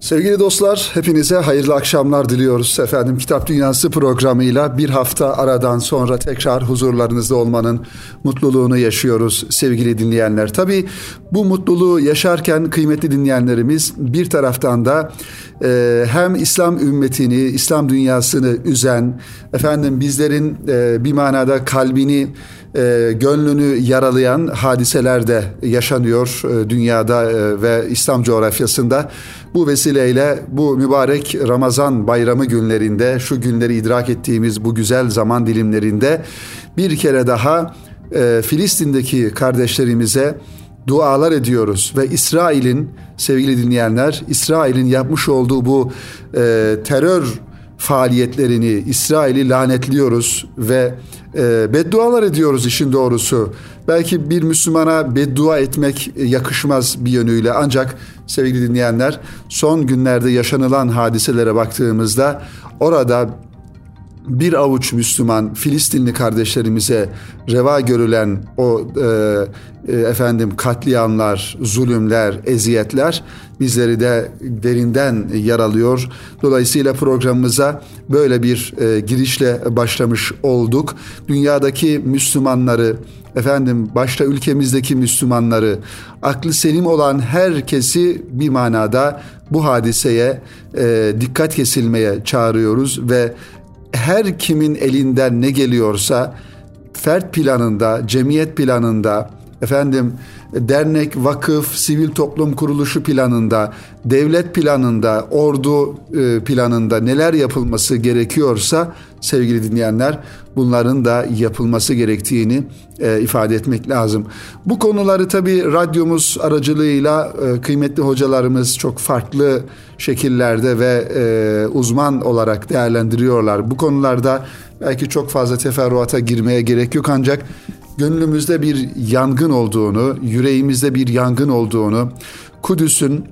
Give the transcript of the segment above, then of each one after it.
Sevgili dostlar, hepinize hayırlı akşamlar diliyoruz. Efendim Kitap Dünyası programıyla bir hafta aradan sonra tekrar huzurlarınızda olmanın mutluluğunu yaşıyoruz sevgili dinleyenler. Tabii bu mutluluğu yaşarken kıymetli dinleyenlerimiz bir taraftan da e, hem İslam ümmetini, İslam dünyasını üzen, efendim bizlerin e, bir manada kalbini e, gönlünü yaralayan hadiseler de yaşanıyor e, dünyada e, ve İslam coğrafyasında. Bu vesileyle bu mübarek Ramazan bayramı günlerinde, şu günleri idrak ettiğimiz bu güzel zaman dilimlerinde bir kere daha e, Filistin'deki kardeşlerimize dualar ediyoruz ve İsrail'in sevgili dinleyenler İsrail'in yapmış olduğu bu e, terör faaliyetlerini İsrail'i lanetliyoruz ve e, beddualar ediyoruz işin doğrusu. Belki bir Müslümana beddua etmek yakışmaz bir yönüyle ancak sevgili dinleyenler son günlerde yaşanılan hadiselere baktığımızda orada bir avuç Müslüman Filistinli kardeşlerimize reva görülen o e, e, efendim katliamlar, zulümler, eziyetler bizleri de derinden yaralıyor. Dolayısıyla programımıza böyle bir e, girişle başlamış olduk. Dünyadaki Müslümanları efendim başta ülkemizdeki Müslümanları aklı selim olan herkesi bir manada bu hadiseye e, dikkat kesilmeye çağırıyoruz ve her kimin elinden ne geliyorsa fert planında, cemiyet planında, efendim dernek, vakıf, sivil toplum kuruluşu planında, devlet planında, ordu e, planında neler yapılması gerekiyorsa sevgili dinleyenler bunların da yapılması gerektiğini e, ifade etmek lazım. Bu konuları tabi radyomuz aracılığıyla e, kıymetli hocalarımız çok farklı şekillerde ve e, uzman olarak değerlendiriyorlar. Bu konularda belki çok fazla teferruata girmeye gerek yok ancak gönlümüzde bir yangın olduğunu, yüreğimizde bir yangın olduğunu, Kudüs'ün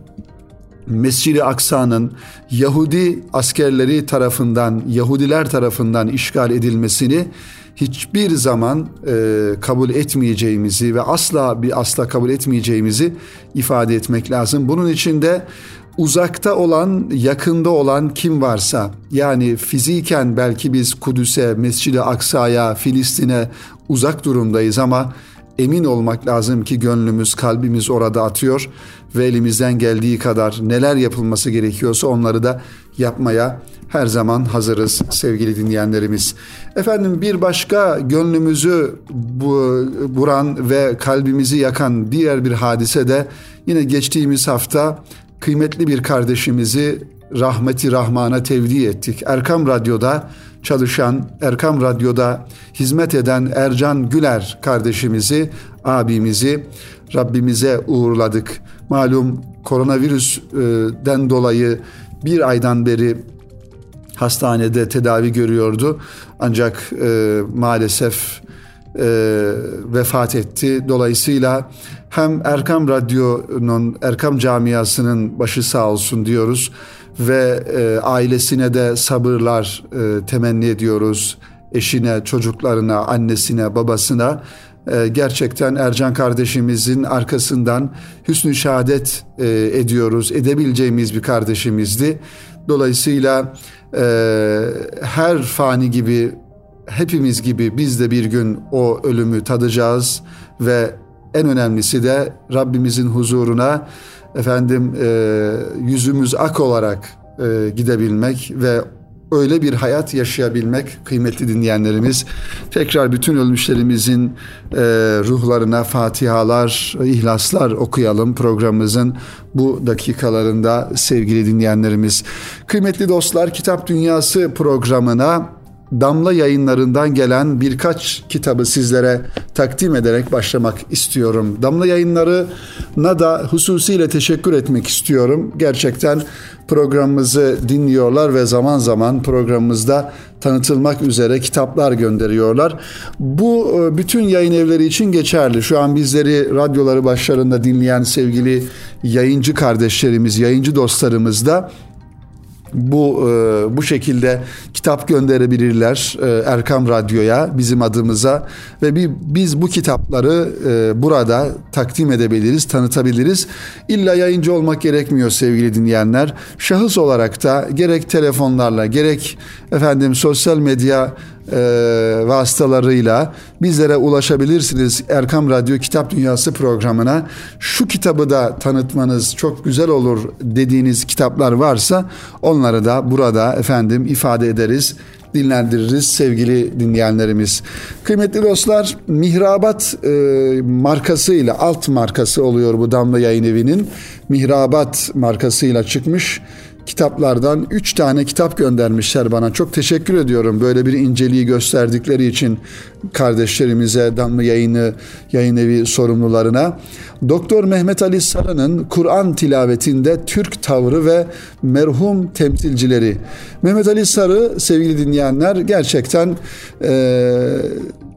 Mescid-i Aksa'nın Yahudi askerleri tarafından, Yahudiler tarafından işgal edilmesini hiçbir zaman e, kabul etmeyeceğimizi ve asla bir asla kabul etmeyeceğimizi ifade etmek lazım. Bunun için de uzakta olan, yakında olan kim varsa yani fiziken belki biz Kudüs'e, Mescid-i Aksa'ya, Filistin'e uzak durumdayız ama emin olmak lazım ki gönlümüz, kalbimiz orada atıyor ve elimizden geldiği kadar neler yapılması gerekiyorsa onları da yapmaya her zaman hazırız sevgili dinleyenlerimiz. Efendim bir başka gönlümüzü bu, buran ve kalbimizi yakan diğer bir hadise de yine geçtiğimiz hafta kıymetli bir kardeşimizi rahmeti rahmana tevdi ettik. Erkam Radyo'da çalışan, Erkam Radyo'da hizmet eden Ercan Güler kardeşimizi, abimizi Rabbimize uğurladık. Malum koronavirüsten dolayı bir aydan beri hastanede tedavi görüyordu. Ancak e, maalesef e, vefat etti. Dolayısıyla hem Erkam Radyo'nun, Erkam Camiası'nın başı sağ olsun diyoruz ve e, ailesine de sabırlar e, temenni ediyoruz. Eşine, çocuklarına, annesine, babasına e, gerçekten Ercan kardeşimizin arkasından hüsnü şehadet e, ediyoruz. Edebileceğimiz bir kardeşimizdi. Dolayısıyla e, her fani gibi hepimiz gibi biz de bir gün o ölümü tadacağız ve en önemlisi de Rabbimizin huzuruna efendim e, yüzümüz ak olarak e, gidebilmek ve öyle bir hayat yaşayabilmek kıymetli dinleyenlerimiz. Tekrar bütün ölmüşlerimizin e, ruhlarına fatihalar, ihlaslar okuyalım programımızın bu dakikalarında sevgili dinleyenlerimiz. Kıymetli dostlar Kitap Dünyası programına Damla yayınlarından gelen birkaç kitabı sizlere takdim ederek başlamak istiyorum. Damla yayınlarına da hususiyle teşekkür etmek istiyorum. Gerçekten programımızı dinliyorlar ve zaman zaman programımızda tanıtılmak üzere kitaplar gönderiyorlar. Bu e, bütün yayın evleri için geçerli. Şu an bizleri radyoları başlarında dinleyen sevgili yayıncı kardeşlerimiz, yayıncı dostlarımız da bu e, bu şekilde kitap gönderebilirler e, Erkam Radyo'ya bizim adımıza ve bir, biz bu kitapları e, burada takdim edebiliriz, tanıtabiliriz. İlla yayıncı olmak gerekmiyor sevgili dinleyenler. Şahıs olarak da gerek telefonlarla gerek efendim sosyal medya e, vasıtalarıyla bizlere ulaşabilirsiniz. Erkam Radyo Kitap Dünyası programına şu kitabı da tanıtmanız çok güzel olur dediğiniz kitaplar varsa onları da burada efendim ifade ederiz dinlendiririz sevgili dinleyenlerimiz. Kıymetli dostlar Mihrabat e, markasıyla alt markası oluyor bu Damla Yayın Evi'nin. Mihrabat markasıyla çıkmış kitaplardan 3 tane kitap göndermişler bana. Çok teşekkür ediyorum böyle bir inceliği gösterdikleri için kardeşlerimize, Damlı Yayını Yayın Evi sorumlularına. Doktor Mehmet Ali Sarı'nın Kur'an tilavetinde Türk tavrı ve merhum temsilcileri. Mehmet Ali Sarı sevgili dinleyenler gerçekten e,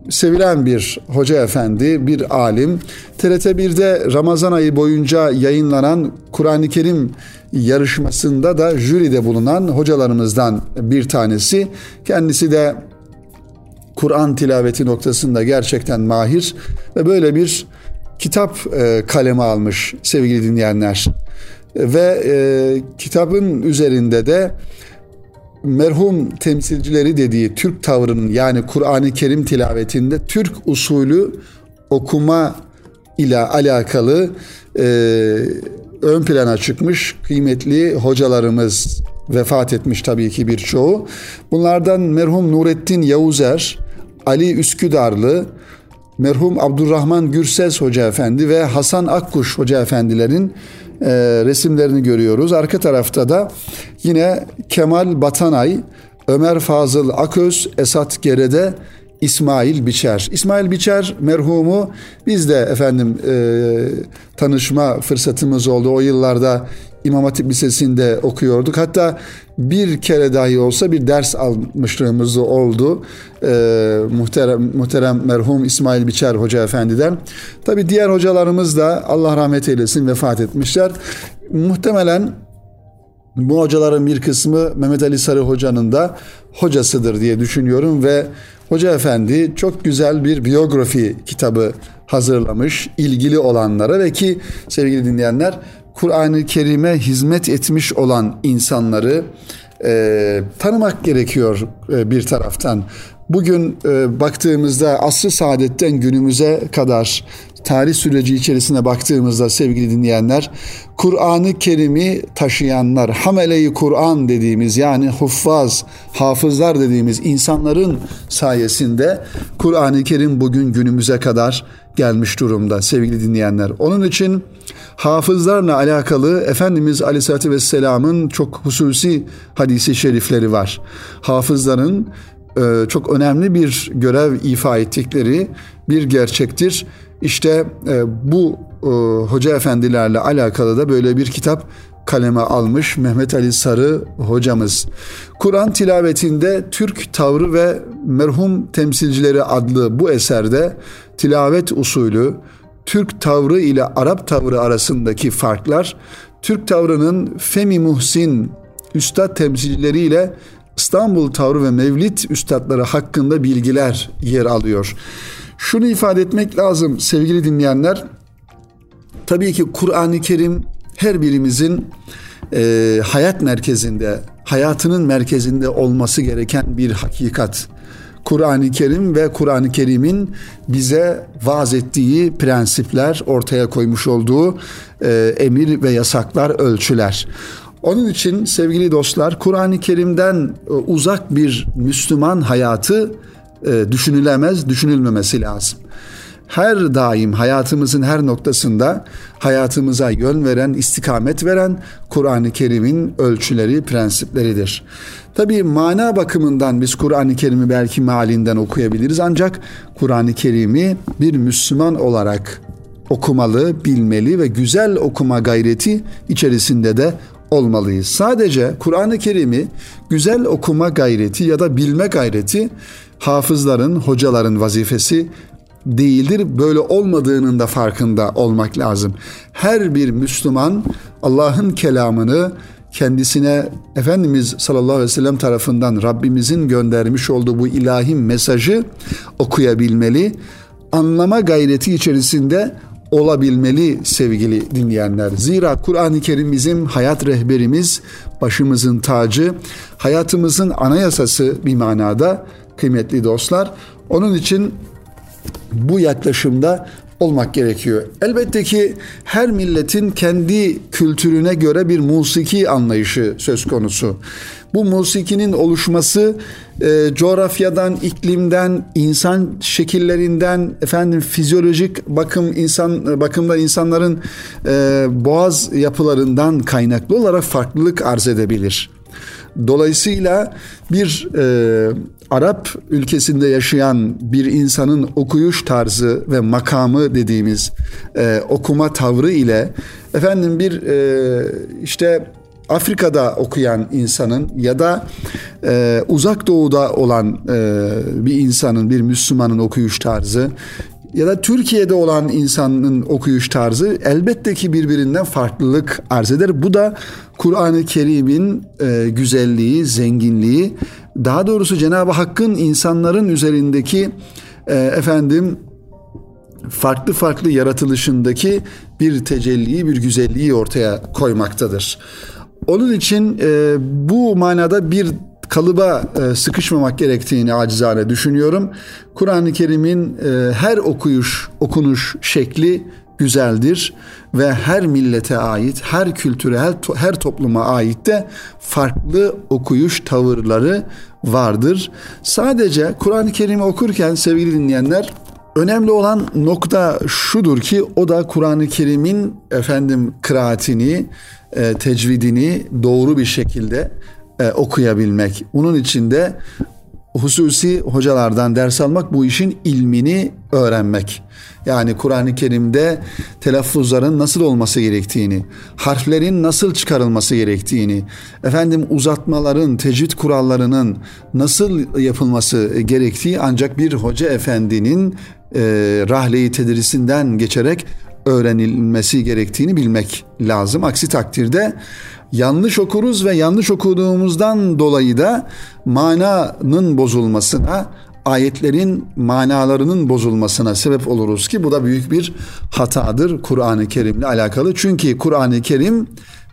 sevilen bir hoca efendi, bir alim. TRT 1'de Ramazan ayı boyunca yayınlanan Kur'an-ı Kerim yarışmasında da jüride bulunan hocalarımızdan bir tanesi. Kendisi de Kur'an tilaveti noktasında gerçekten mahir ve böyle bir kitap e, kaleme almış sevgili dinleyenler. Ve e, kitabın üzerinde de merhum temsilcileri dediği Türk tavrının yani Kur'an-ı Kerim tilavetinde Türk usulü okuma ile alakalı e, ön plana çıkmış kıymetli hocalarımız vefat etmiş tabii ki birçoğu. Bunlardan merhum Nurettin Yavuzer, Ali Üsküdarlı, merhum Abdurrahman Gürses Hoca Efendi ve Hasan Akkuş Hoca Efendilerin e, resimlerini görüyoruz. Arka tarafta da yine Kemal Batanay, Ömer Fazıl Aköz, Esat Gerede, İsmail Biçer. İsmail Biçer merhumu biz de efendim e, tanışma fırsatımız oldu. O yıllarda İmam Hatip Lisesi'nde okuyorduk. Hatta bir kere dahi olsa bir ders almışlığımız oldu. Ee, muhterem, muhterem merhum İsmail Biçer Hoca Efendi'den. Tabi diğer hocalarımız da Allah rahmet eylesin vefat etmişler. Muhtemelen bu hocaların bir kısmı Mehmet Ali Sarı Hoca'nın da hocasıdır diye düşünüyorum ve Hoca Efendi çok güzel bir biyografi kitabı hazırlamış ilgili olanlara ve ki sevgili dinleyenler Kur'an-ı Kerim'e hizmet etmiş olan insanları e, tanımak gerekiyor e, bir taraftan. Bugün e, baktığımızda asr saadetten günümüze kadar tarih süreci içerisine baktığımızda sevgili dinleyenler Kur'an-ı Kerim'i taşıyanlar, hameleyi Kur'an dediğimiz yani huffaz, hafızlar dediğimiz insanların sayesinde Kur'an-ı Kerim bugün günümüze kadar gelmiş durumda sevgili dinleyenler. Onun için hafızlarla alakalı Efendimiz Aleyhisselatü Vesselam'ın çok hususi hadisi şerifleri var. Hafızların çok önemli bir görev ifa ettikleri bir gerçektir. İşte e, bu e, hoca efendilerle alakalı da böyle bir kitap kaleme almış Mehmet Ali Sarı hocamız. Kur'an tilavetinde Türk tavrı ve merhum temsilcileri adlı bu eserde tilavet usulü, Türk tavrı ile Arap tavrı arasındaki farklar, Türk tavrının Femi Muhsin üstad temsilcileriyle İstanbul tavrı ve Mevlid üstadları hakkında bilgiler yer alıyor. Şunu ifade etmek lazım sevgili dinleyenler. Tabii ki Kur'an-ı Kerim her birimizin e, hayat merkezinde, hayatının merkezinde olması gereken bir hakikat. Kur'an-ı Kerim ve Kur'an-ı Kerim'in bize vaaz ettiği prensipler, ortaya koymuş olduğu e, emir ve yasaklar, ölçüler. Onun için sevgili dostlar Kur'an-ı Kerim'den e, uzak bir Müslüman hayatı e, düşünülemez, düşünülmemesi lazım. Her daim hayatımızın her noktasında hayatımıza yön veren, istikamet veren Kur'an-ı Kerim'in ölçüleri, prensipleridir. Tabi mana bakımından biz Kur'an-ı Kerim'i belki mealinden okuyabiliriz ancak Kur'an-ı Kerim'i bir Müslüman olarak okumalı, bilmeli ve güzel okuma gayreti içerisinde de olmalıyız. Sadece Kur'an-ı Kerim'i güzel okuma gayreti ya da bilme gayreti hafızların, hocaların vazifesi değildir. Böyle olmadığının da farkında olmak lazım. Her bir Müslüman Allah'ın kelamını kendisine Efendimiz sallallahu aleyhi ve sellem tarafından Rabbimizin göndermiş olduğu bu ilahi mesajı okuyabilmeli, anlama gayreti içerisinde olabilmeli sevgili dinleyenler. Zira Kur'an-ı Kerim bizim hayat rehberimiz, başımızın tacı, hayatımızın anayasası bir manada kıymetli dostlar. Onun için bu yaklaşımda olmak gerekiyor. Elbette ki her milletin kendi kültürüne göre bir musiki anlayışı söz konusu. Bu musikinin oluşması e, coğrafyadan, iklimden, insan şekillerinden, efendim fizyolojik bakım insan bakımdan insanların e, boğaz yapılarından kaynaklı olarak farklılık arz edebilir. Dolayısıyla bir e, Arap ülkesinde yaşayan bir insanın okuyuş tarzı ve makamı dediğimiz e, okuma tavrı ile efendim bir e, işte Afrika'da okuyan insanın ya da e, uzak doğuda olan e, bir insanın, bir Müslümanın okuyuş tarzı ya da Türkiye'de olan insanın okuyuş tarzı elbette ki birbirinden farklılık arz eder. Bu da Kur'an-ı Kerim'in e, güzelliği, zenginliği, daha doğrusu Cenab-ı Hakk'ın insanların üzerindeki e, efendim farklı farklı yaratılışındaki bir tecelliyi, bir güzelliği ortaya koymaktadır. Onun için e, bu manada bir kalıba e, sıkışmamak gerektiğini acizane düşünüyorum. Kur'an-ı Kerim'in e, her okuyuş, okunuş şekli güzeldir ve her millete ait, her kültüre, her, her topluma ait de farklı okuyuş tavırları vardır. Sadece Kur'an-ı Kerim'i okurken sevgili dinleyenler önemli olan nokta şudur ki o da Kur'an-ı Kerim'in efendim kıraatini, e, tecvidini doğru bir şekilde e, okuyabilmek. Bunun için de hususi hocalardan ders almak bu işin ilmini öğrenmek. Yani Kur'an-ı Kerim'de telaffuzların nasıl olması gerektiğini, harflerin nasıl çıkarılması gerektiğini, efendim uzatmaların, tecvid kurallarının nasıl yapılması gerektiği ancak bir hoca efendinin e, rahleyi tedrisinden geçerek öğrenilmesi gerektiğini bilmek lazım. Aksi takdirde yanlış okuruz ve yanlış okuduğumuzdan dolayı da mananın bozulmasına, ayetlerin manalarının bozulmasına sebep oluruz ki bu da büyük bir hatadır Kur'an-ı Kerim'le alakalı. Çünkü Kur'an-ı Kerim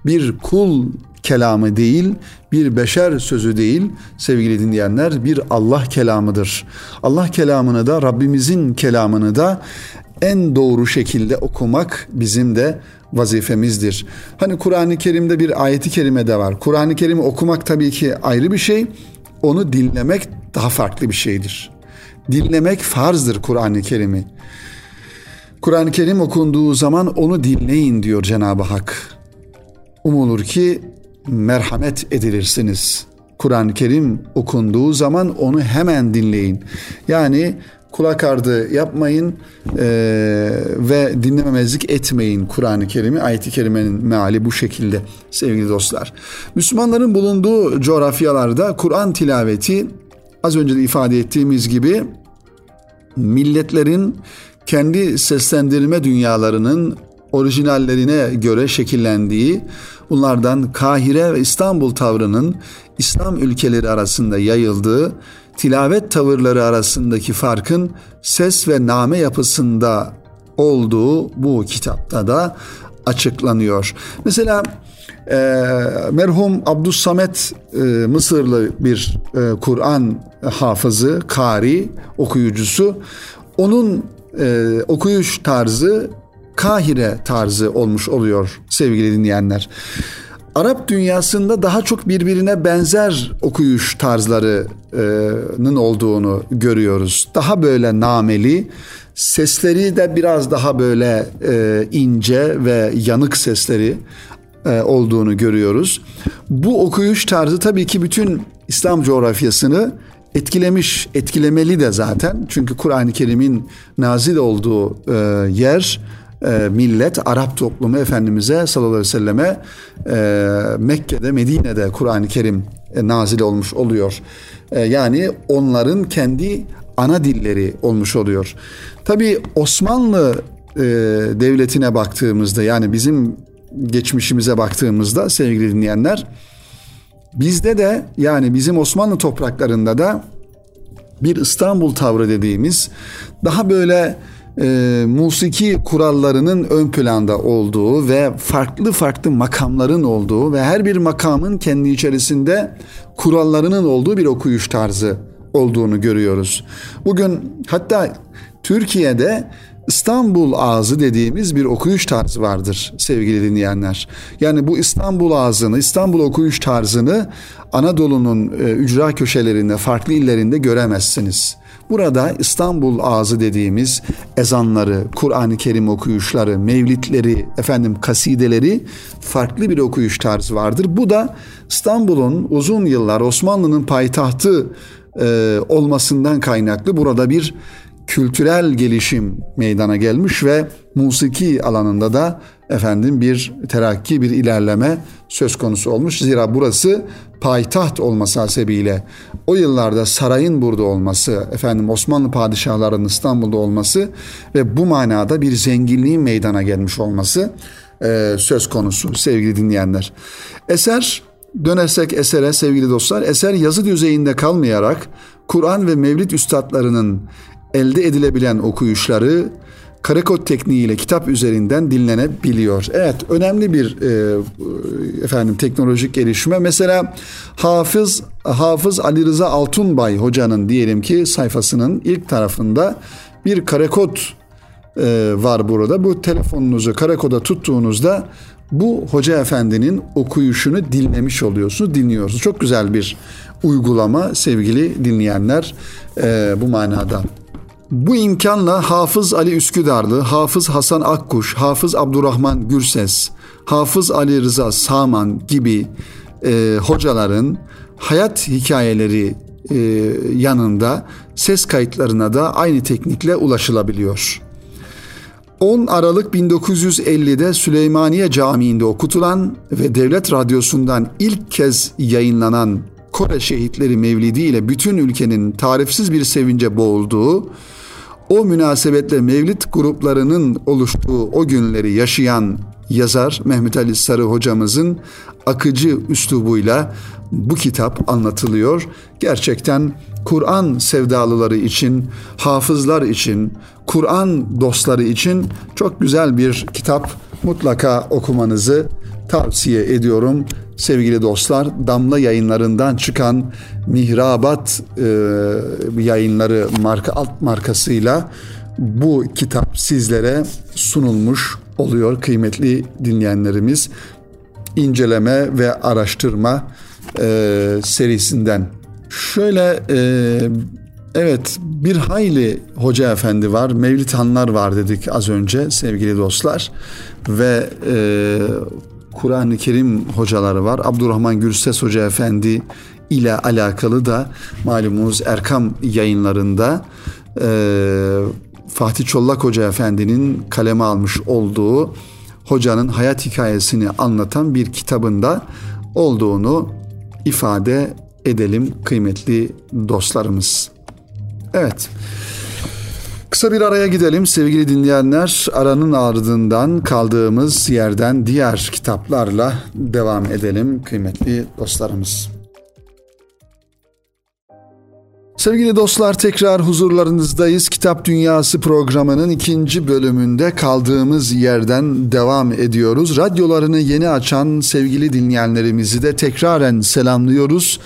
bir kul kelamı değil, bir beşer sözü değil sevgili dinleyenler bir Allah kelamıdır. Allah kelamını da Rabbimizin kelamını da en doğru şekilde okumak bizim de vazifemizdir. Hani Kur'an-ı Kerim'de bir ayeti kerime de var. Kur'an-ı Kerim'i okumak tabii ki ayrı bir şey. Onu dinlemek daha farklı bir şeydir. Dinlemek farzdır Kur'an-ı Kerim'i. Kur'an-ı Kerim okunduğu zaman onu dinleyin diyor Cenab-ı Hak. Umulur ki merhamet edilirsiniz. Kur'an-ı Kerim okunduğu zaman onu hemen dinleyin. Yani kulak ardı yapmayın e, ve dinlememezlik etmeyin Kur'an-ı Kerim'i. Ayet-i Kerime'nin meali bu şekilde sevgili dostlar. Müslümanların bulunduğu coğrafyalarda Kur'an tilaveti az önce de ifade ettiğimiz gibi milletlerin kendi seslendirme dünyalarının orijinallerine göre şekillendiği, bunlardan Kahire ve İstanbul tavrının İslam ülkeleri arasında yayıldığı tilavet tavırları arasındaki farkın ses ve name yapısında olduğu bu kitapta da açıklanıyor. Mesela e, merhum Abdüssamet e, Mısırlı bir e, Kur'an hafızı, kari, okuyucusu. Onun e, okuyuş tarzı Kahire tarzı olmuş oluyor sevgili dinleyenler. Arap dünyasında daha çok birbirine benzer okuyuş tarzlarının olduğunu görüyoruz. Daha böyle nameli, sesleri de biraz daha böyle e, ince ve yanık sesleri e, olduğunu görüyoruz. Bu okuyuş tarzı tabii ki bütün İslam coğrafyasını etkilemiş, etkilemeli de zaten. Çünkü Kur'an-ı Kerim'in nazil olduğu e, yer e, millet, Arap toplumu Efendimiz'e sallallahu aleyhi ve selleme e, Mekke'de, Medine'de Kur'an-ı Kerim e, nazil olmuş oluyor. E, yani onların kendi ana dilleri olmuş oluyor. Tabi Osmanlı e, devletine baktığımızda yani bizim geçmişimize baktığımızda sevgili dinleyenler bizde de yani bizim Osmanlı topraklarında da bir İstanbul tavrı dediğimiz daha böyle e, musiki kurallarının ön planda olduğu ve farklı farklı makamların olduğu ve her bir makamın kendi içerisinde kurallarının olduğu bir okuyuş tarzı olduğunu görüyoruz. Bugün hatta Türkiye'de İstanbul ağzı dediğimiz bir okuyuş tarzı vardır sevgili dinleyenler. Yani bu İstanbul ağzını, İstanbul okuyuş tarzını Anadolu'nun e, ücra köşelerinde, farklı illerinde göremezsiniz. Burada İstanbul ağzı dediğimiz ezanları, Kur'an-ı Kerim okuyuşları, mevlitleri, efendim kasideleri farklı bir okuyuş tarzı vardır. Bu da İstanbul'un uzun yıllar Osmanlı'nın payitahtı e, olmasından kaynaklı burada bir kültürel gelişim meydana gelmiş ve musiki alanında da efendim bir terakki, bir ilerleme söz konusu olmuş. Zira burası payitaht olması hasebiyle o yıllarda sarayın burada olması, efendim Osmanlı padişahlarının İstanbul'da olması ve bu manada bir zenginliğin meydana gelmiş olması e, söz konusu sevgili dinleyenler. Eser Dönersek esere sevgili dostlar, eser yazı düzeyinde kalmayarak Kur'an ve Mevlid üstadlarının elde edilebilen okuyuşları karekod tekniğiyle kitap üzerinden dinlenebiliyor. Evet önemli bir e, efendim teknolojik gelişme. Mesela Hafız Hafız Ali Rıza Altunbay hocanın diyelim ki sayfasının ilk tarafında bir karekod e, var burada. Bu telefonunuzu karakoda tuttuğunuzda bu hoca efendinin okuyuşunu dinlemiş oluyorsunuz, dinliyorsunuz. Çok güzel bir uygulama sevgili dinleyenler e, bu manada. Bu imkanla Hafız Ali Üsküdarlı, Hafız Hasan Akkuş, Hafız Abdurrahman Gürses, Hafız Ali Rıza Saman gibi e, hocaların hayat hikayeleri e, yanında ses kayıtlarına da aynı teknikle ulaşılabiliyor. 10 Aralık 1950'de Süleymaniye Camii'nde okutulan ve Devlet Radyosu'ndan ilk kez yayınlanan Kore Şehitleri Mevlidi ile bütün ülkenin tarifsiz bir sevince boğulduğu, o münasebetle Mevlid gruplarının oluştuğu o günleri yaşayan yazar Mehmet Ali Sarı hocamızın akıcı üslubuyla bu kitap anlatılıyor. Gerçekten Kur'an sevdalıları için, hafızlar için, Kur'an dostları için çok güzel bir kitap. Mutlaka okumanızı tavsiye ediyorum. Sevgili dostlar, Damla yayınlarından çıkan Mihrabat e, yayınları marka alt markasıyla bu kitap sizlere sunulmuş oluyor kıymetli dinleyenlerimiz. İnceleme ve araştırma e, serisinden. Şöyle e, evet bir hayli hoca efendi var, Mevlid Hanlar var dedik az önce sevgili dostlar ve e, Kur'an-ı Kerim hocaları var. Abdurrahman Gürses Hoca Efendi ile alakalı da malumunuz Erkam yayınlarında e, Fatih Çollak Hoca Efendi'nin kaleme almış olduğu hocanın hayat hikayesini anlatan bir kitabında olduğunu ifade edelim kıymetli dostlarımız. Evet. Kısa bir araya gidelim sevgili dinleyenler. Aranın ardından kaldığımız yerden diğer kitaplarla devam edelim kıymetli dostlarımız. Sevgili dostlar tekrar huzurlarınızdayız. Kitap Dünyası programının ikinci bölümünde kaldığımız yerden devam ediyoruz. Radyolarını yeni açan sevgili dinleyenlerimizi de tekraren selamlıyoruz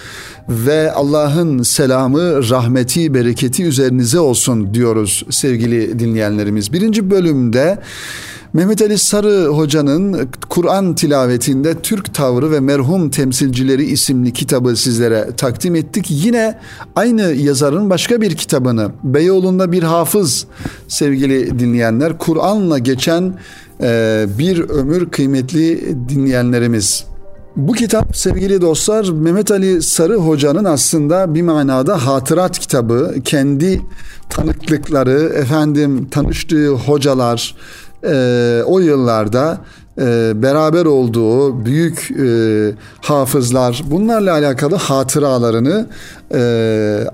ve Allah'ın selamı, rahmeti, bereketi üzerinize olsun diyoruz sevgili dinleyenlerimiz. Birinci bölümde Mehmet Ali Sarı Hoca'nın Kur'an tilavetinde Türk tavrı ve merhum temsilcileri isimli kitabı sizlere takdim ettik. Yine aynı yazarın başka bir kitabını Beyoğlu'nda bir hafız sevgili dinleyenler Kur'an'la geçen e, bir ömür kıymetli dinleyenlerimiz bu kitap sevgili dostlar Mehmet Ali Sarı Hoca'nın aslında bir manada hatırat kitabı. Kendi tanıklıkları, efendim tanıştığı hocalar e, o yıllarda beraber olduğu büyük e, hafızlar bunlarla alakalı hatıralarını e,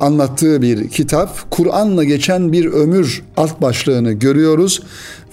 anlattığı bir kitap. Kur'an'la geçen bir ömür alt başlığını görüyoruz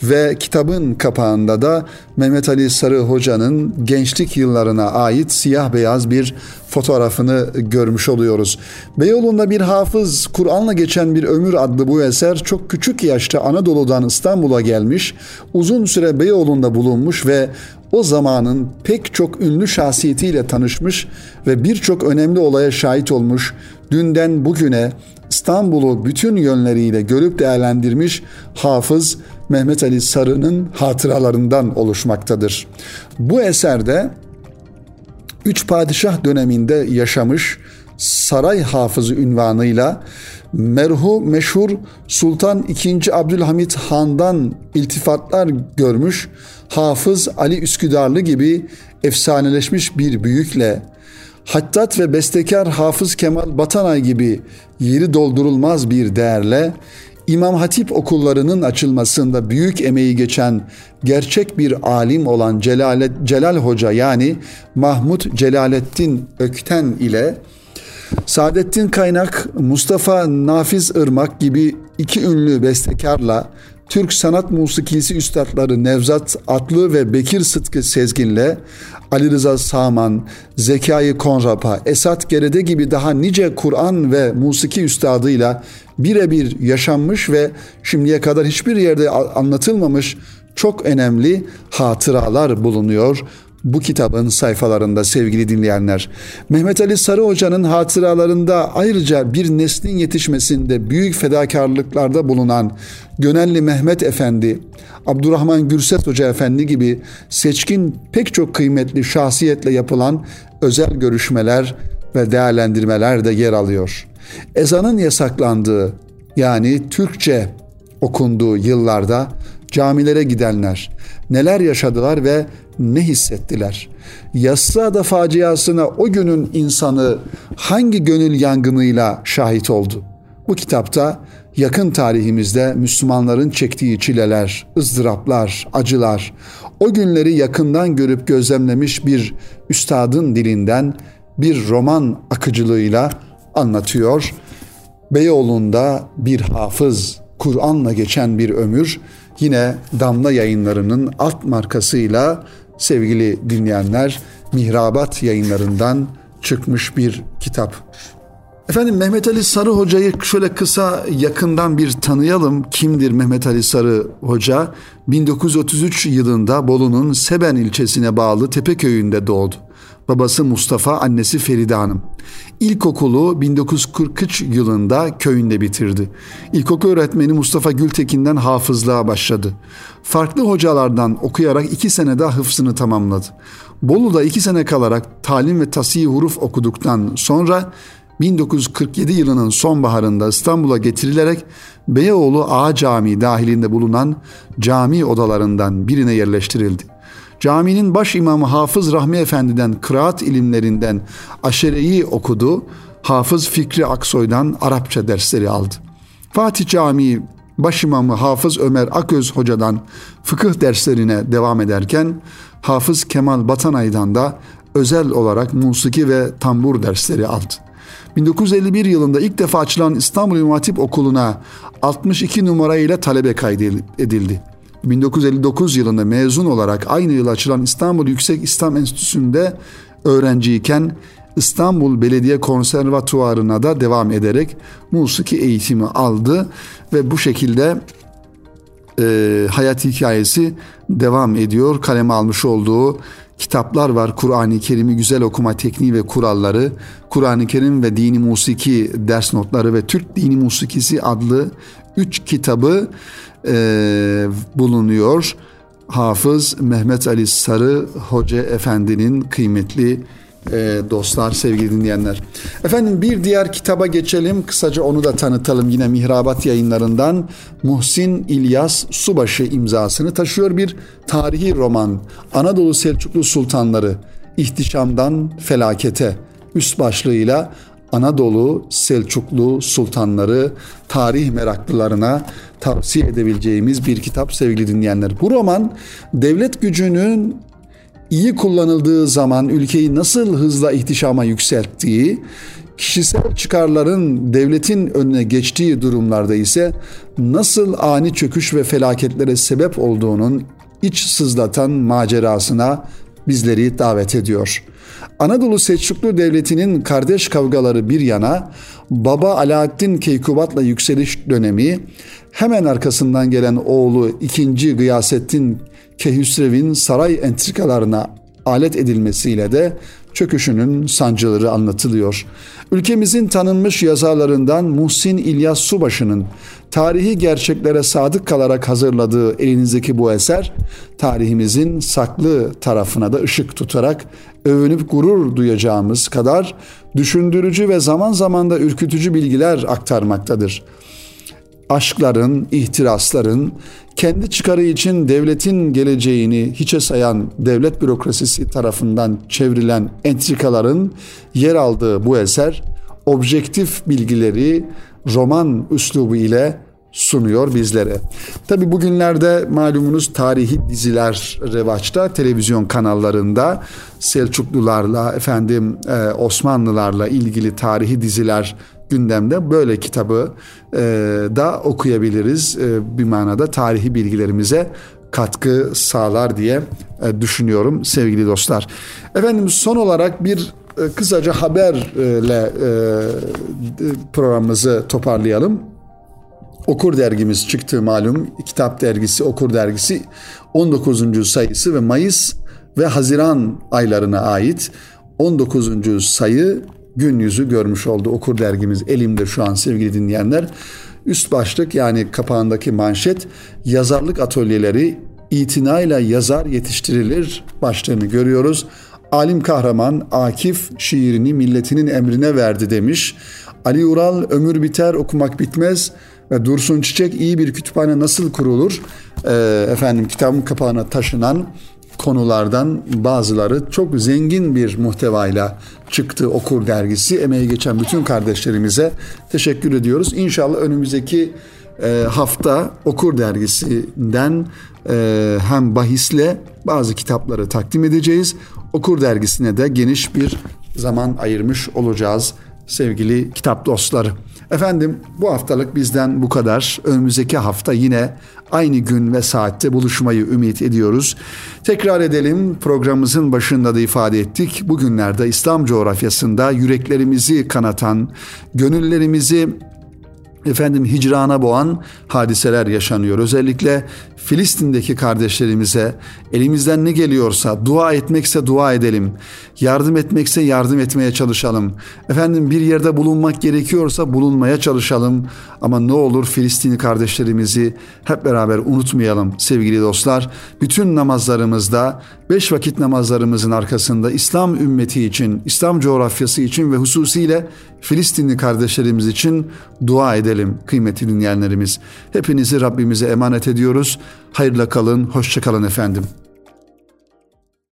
ve kitabın kapağında da Mehmet Ali Sarı Hoca'nın gençlik yıllarına ait siyah beyaz bir fotoğrafını görmüş oluyoruz. Beyoğlu'nda bir hafız, Kur'an'la geçen bir ömür adlı bu eser çok küçük yaşta Anadolu'dan İstanbul'a gelmiş, uzun süre Beyoğlu'nda bulunmuş ve o zamanın pek çok ünlü şahsiyetiyle tanışmış ve birçok önemli olaya şahit olmuş, dünden bugüne İstanbul'u bütün yönleriyle görüp değerlendirmiş hafız Mehmet Ali Sarı'nın hatıralarından oluşmaktadır. Bu eserde üç padişah döneminde yaşamış saray hafızı ünvanıyla merhu meşhur Sultan II. Abdülhamit Han'dan iltifatlar görmüş Hafız Ali Üsküdarlı gibi efsaneleşmiş bir büyükle Hattat ve bestekar Hafız Kemal Batanay gibi yeri doldurulmaz bir değerle İmam Hatip okullarının açılmasında büyük emeği geçen gerçek bir alim olan Celalet, Celal Hoca yani Mahmut Celalettin Ökten ile Saadettin Kaynak, Mustafa Nafiz Irmak gibi iki ünlü bestekarla Türk sanat musikisi üstadları Nevzat Atlı ve Bekir Sıtkı Sezgin'le Ali Rıza Saman, Zekai Konrapa, Esat Gerede gibi daha nice Kur'an ve musiki üstadıyla birebir yaşanmış ve şimdiye kadar hiçbir yerde anlatılmamış çok önemli hatıralar bulunuyor bu kitabın sayfalarında sevgili dinleyenler. Mehmet Ali Sarı Hoca'nın hatıralarında ayrıca bir neslin yetişmesinde büyük fedakarlıklarda bulunan Gönelli Mehmet Efendi, Abdurrahman Gürses Hoca Efendi gibi seçkin pek çok kıymetli şahsiyetle yapılan özel görüşmeler ve değerlendirmeler de yer alıyor. Ezanın yasaklandığı yani Türkçe okunduğu yıllarda camilere gidenler neler yaşadılar ve ne hissettiler? Yassıada faciasına o günün insanı hangi gönül yangınıyla şahit oldu? Bu kitapta yakın tarihimizde Müslümanların çektiği çileler, ızdıraplar, acılar, o günleri yakından görüp gözlemlemiş bir üstadın dilinden bir roman akıcılığıyla anlatıyor. Beyoğlu'nda bir hafız, Kur'an'la geçen bir ömür yine Damla Yayınları'nın alt markasıyla sevgili dinleyenler Mihrabat yayınlarından çıkmış bir kitap. Efendim Mehmet Ali Sarı Hoca'yı şöyle kısa yakından bir tanıyalım. Kimdir Mehmet Ali Sarı Hoca? 1933 yılında Bolu'nun Seben ilçesine bağlı Tepeköy'ünde doğdu. Babası Mustafa, annesi Feride Hanım. İlkokulu 1943 yılında köyünde bitirdi. İlkokul öğretmeni Mustafa Gültekin'den hafızlığa başladı. Farklı hocalardan okuyarak iki sene daha hıfzını tamamladı. Bolu'da iki sene kalarak talim ve tasih huruf okuduktan sonra 1947 yılının sonbaharında İstanbul'a getirilerek Beyoğlu Ağa Camii dahilinde bulunan cami odalarından birine yerleştirildi. Caminin baş imamı Hafız Rahmi Efendi'den kıraat ilimlerinden aşereyi okudu. Hafız Fikri Aksoy'dan Arapça dersleri aldı. Fatih Camii baş imamı Hafız Ömer Aköz Hoca'dan fıkıh derslerine devam ederken Hafız Kemal Batanay'dan da özel olarak musiki ve tambur dersleri aldı. 1951 yılında ilk defa açılan İstanbul İmam Okulu'na 62 numarayla talebe kaydedildi. 1959 yılında mezun olarak aynı yıl açılan İstanbul Yüksek İslam Enstitüsü'nde öğrenciyken İstanbul Belediye Konservatuvarı'na da devam ederek musiki eğitimi aldı ve bu şekilde e, hayat hikayesi devam ediyor. Kaleme almış olduğu kitaplar var. Kur'an-ı Kerim'i güzel okuma tekniği ve kuralları, Kur'an-ı Kerim ve dini musiki ders notları ve Türk dini musikisi adlı üç kitabı e, bulunuyor. Hafız Mehmet Ali Sarı Hoca Efendi'nin kıymetli e, dostlar, sevgili dinleyenler. Efendim bir diğer kitaba geçelim. Kısaca onu da tanıtalım. Yine Mihrabat yayınlarından Muhsin İlyas Subaşı imzasını taşıyor bir tarihi roman. Anadolu Selçuklu Sultanları İhtişamdan Felakete üst başlığıyla Anadolu Selçuklu sultanları tarih meraklılarına tavsiye edebileceğimiz bir kitap sevgili dinleyenler. Bu roman devlet gücünün iyi kullanıldığı zaman ülkeyi nasıl hızla ihtişama yükselttiği, kişisel çıkarların devletin önüne geçtiği durumlarda ise nasıl ani çöküş ve felaketlere sebep olduğunun iç sızlatan macerasına bizleri davet ediyor. Anadolu Selçuklu Devleti'nin kardeş kavgaları bir yana, baba Alaaddin Keykubat'la yükseliş dönemi, hemen arkasından gelen oğlu 2. Gıyasettin Kehüsrev'in saray entrikalarına alet edilmesiyle de çöküşünün sancıları anlatılıyor. Ülkemizin tanınmış yazarlarından Muhsin İlyas Subaşı'nın tarihi gerçeklere sadık kalarak hazırladığı elinizdeki bu eser tarihimizin saklı tarafına da ışık tutarak övünüp gurur duyacağımız kadar düşündürücü ve zaman zaman da ürkütücü bilgiler aktarmaktadır. Aşkların, ihtirasların, kendi çıkarı için devletin geleceğini hiçe sayan devlet bürokrasisi tarafından çevrilen entrikaların yer aldığı bu eser objektif bilgileri roman üslubu ile sunuyor bizlere. Tabi bugünlerde malumunuz tarihi diziler revaçta televizyon kanallarında Selçuklularla efendim e, Osmanlılarla ilgili tarihi diziler gündemde böyle kitabı e, da okuyabiliriz. E, bir manada tarihi bilgilerimize katkı sağlar diye düşünüyorum sevgili dostlar. Efendim son olarak bir kısaca haberle programımızı toparlayalım. Okur dergimiz çıktı malum. Kitap dergisi, Okur dergisi 19. sayısı ve Mayıs ve Haziran aylarına ait 19. sayı gün yüzü görmüş oldu. Okur dergimiz elimde şu an sevgili dinleyenler. Üst başlık yani kapağındaki manşet yazarlık atölyeleri itinayla yazar yetiştirilir başlığını görüyoruz. Alim kahraman Akif şiirini milletinin emrine verdi demiş. Ali Ural ömür biter okumak bitmez ve Dursun Çiçek iyi bir kütüphane nasıl kurulur? Ee, efendim kitabın kapağına taşınan konulardan bazıları çok zengin bir muhtevayla çıktı Okur dergisi. Emeği geçen bütün kardeşlerimize teşekkür ediyoruz. İnşallah önümüzdeki e, hafta Okur dergisinden e, hem bahisle bazı kitapları takdim edeceğiz. Okur dergisine de geniş bir zaman ayırmış olacağız sevgili kitap dostları. Efendim bu haftalık bizden bu kadar. Önümüzdeki hafta yine aynı gün ve saatte buluşmayı ümit ediyoruz. Tekrar edelim programımızın başında da ifade ettik. Bugünlerde İslam coğrafyasında yüreklerimizi kanatan, gönüllerimizi efendim hicrana boğan hadiseler yaşanıyor. Özellikle Filistin'deki kardeşlerimize elimizden ne geliyorsa dua etmekse dua edelim. Yardım etmekse yardım etmeye çalışalım. Efendim bir yerde bulunmak gerekiyorsa bulunmaya çalışalım. Ama ne olur Filistinli kardeşlerimizi hep beraber unutmayalım sevgili dostlar. Bütün namazlarımızda beş vakit namazlarımızın arkasında İslam ümmeti için, İslam coğrafyası için ve hususiyle Filistinli kardeşlerimiz için dua edelim kıymetli dinleyenlerimiz. Hepinizi Rabbimize emanet ediyoruz. Hayırla kalın, hoşça kalın efendim.